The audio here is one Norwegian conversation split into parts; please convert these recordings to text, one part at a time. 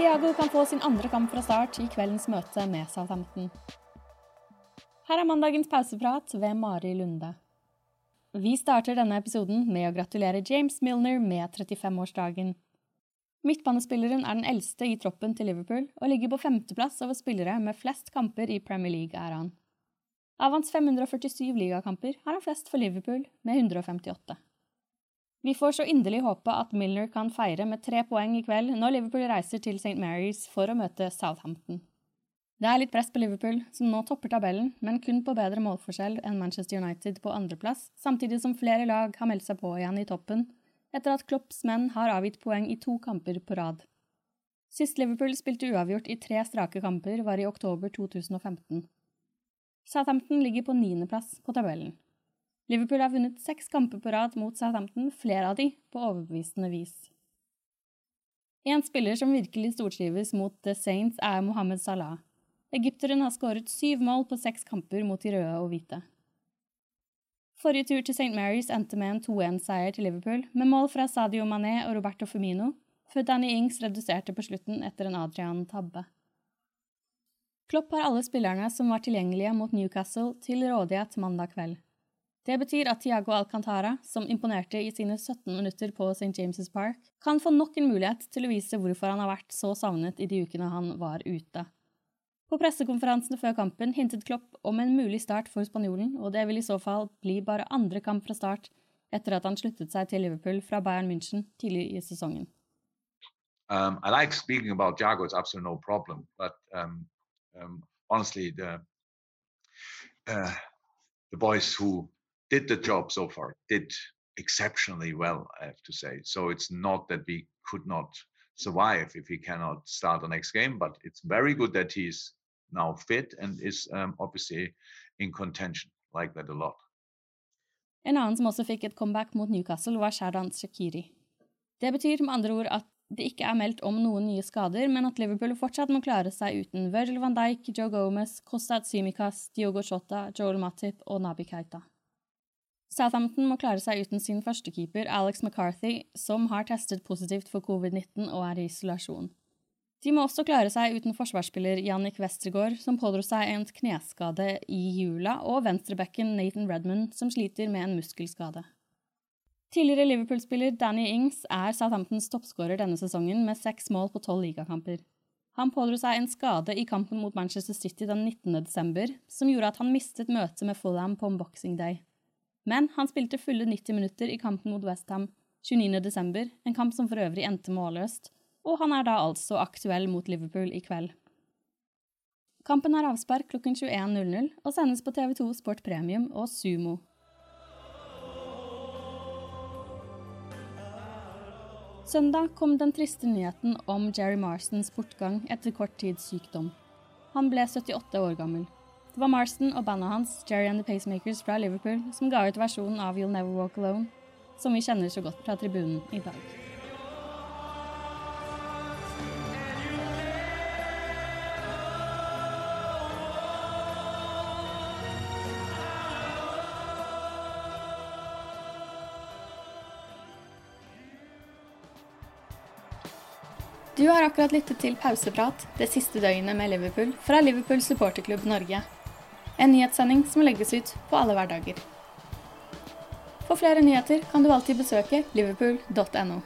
Thiago kan få sin andre kamp fra start i kveldens møte med Southampton. Her er mandagens pauseprat ved Mari Lunde. Vi starter denne episoden med å gratulere James Milner med 35-årsdagen. Midtbanespilleren er den eldste i troppen til Liverpool og ligger på femteplass over spillere med flest kamper i Premier League-æraen. Av hans 547 ligakamper har han flest for Liverpool, med 158. Vi får så inderlig håpe at Milner kan feire med tre poeng i kveld når Liverpool reiser til St. Mary's for å møte Southampton. Det er litt press på Liverpool, som nå topper tabellen, men kun på bedre målforskjell enn Manchester United på andreplass, samtidig som flere lag har meldt seg på igjen i toppen, etter at Klopps menn har avgitt poeng i to kamper på rad. Sist Liverpool spilte uavgjort i tre strake kamper, var i oktober 2015. Southampton ligger på niendeplass på tabellen. Liverpool har vunnet seks kamper på rad mot Southampton, flere av de på overbevisende vis. En spiller som virkelig stortrives mot The Saints, er Mohammed Salah. Egypteren har skåret syv mål på seks kamper mot de røde og hvite. Forrige tur til St. Mary's endte med en 2-1-seier til Liverpool, med mål fra Sadio Mané og Roberto Firmino, før Danny Ings reduserte på slutten etter en Adrian-tabbe. Klopp har alle spillerne som var tilgjengelige mot Newcastle, til rådighet mandag kveld. Det betyr at Tiago Alcantara, som imponerte i sine 17 minutter på St. James' Park, kan få nok en mulighet til å vise hvorfor han har vært så savnet i de ukene han var ute. På pressekonferansene før kampen hintet Klopp om en mulig start for spanjolen, og det vil i så fall bli bare andre kamp fra start etter at han sluttet seg til Liverpool fra Bayern München tidlig i sesongen. Um, the boys who did the job so far did exceptionally well, I have to say. So it's not that we could not survive if he cannot start the next game, but it's very good that he's now fit and is um, obviously in contention. Like that a lot. En annen som også fikk et comeback mot Newcastle, var Shadan Shakiri. Det betyr med andre ord at det ikke er meldt om noen nye skader, men at Liverpool fortsatt må klare seg uten Virgil van Dijk, Joe Gomez, Kostas Tsimikas, Diogo Jota, Joel Matip og Nabi Keita. Southampton må klare seg uten sin førstekeeper Alex McCarthy, som har testet positivt for covid-19 og er i isolasjon. De må også klare seg uten forsvarsspiller Jannik Westergaard, som pådro seg en kneskade i jula, og venstrebacken Nathan Redmond, som sliter med en muskelskade. Tidligere Liverpool-spiller Danny Ings er Southamptons toppskårer denne sesongen med seks mål på tolv ligakamper. Han pådro seg en skade i kampen mot Manchester City den 19. desember, som gjorde at han mistet møtet med Fulham på Boxing Day. Men han spilte fulle 90 minutter i kampen mot Westham 29.12., en kamp som for øvrig endte målløst, og han er da altså aktuell mot Liverpool i kveld. Kampen har avspark klokken 21.00 og sendes på TV2 Sport Premium og Sumo. Søndag kom den triste nyheten om Jerry Marstons bortgang etter kort tids sykdom. Han ble 78 år gammel. Var Marston og bandet hans, Jerry and the Pacemakers fra Liverpool, som ga ut versjonen av You'll Never Walk Alone, som vi kjenner så godt fra tribunen i dag. Du har akkurat lyttet til Pauseprat, det siste døgnet med Liverpool fra Liverpool supporterklubb Norge. En nyhetssending som legges ut på alle hverdager. For flere nyheter kan du alltid besøke liverpool.no.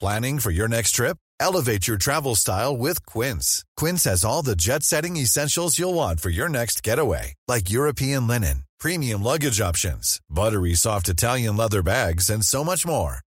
Planning for your next trip? Elevate your travel style with Quince. Quince has all the jet setting essentials you'll want for your next getaway, like European linen, premium luggage options, buttery soft Italian leather bags, and so much more.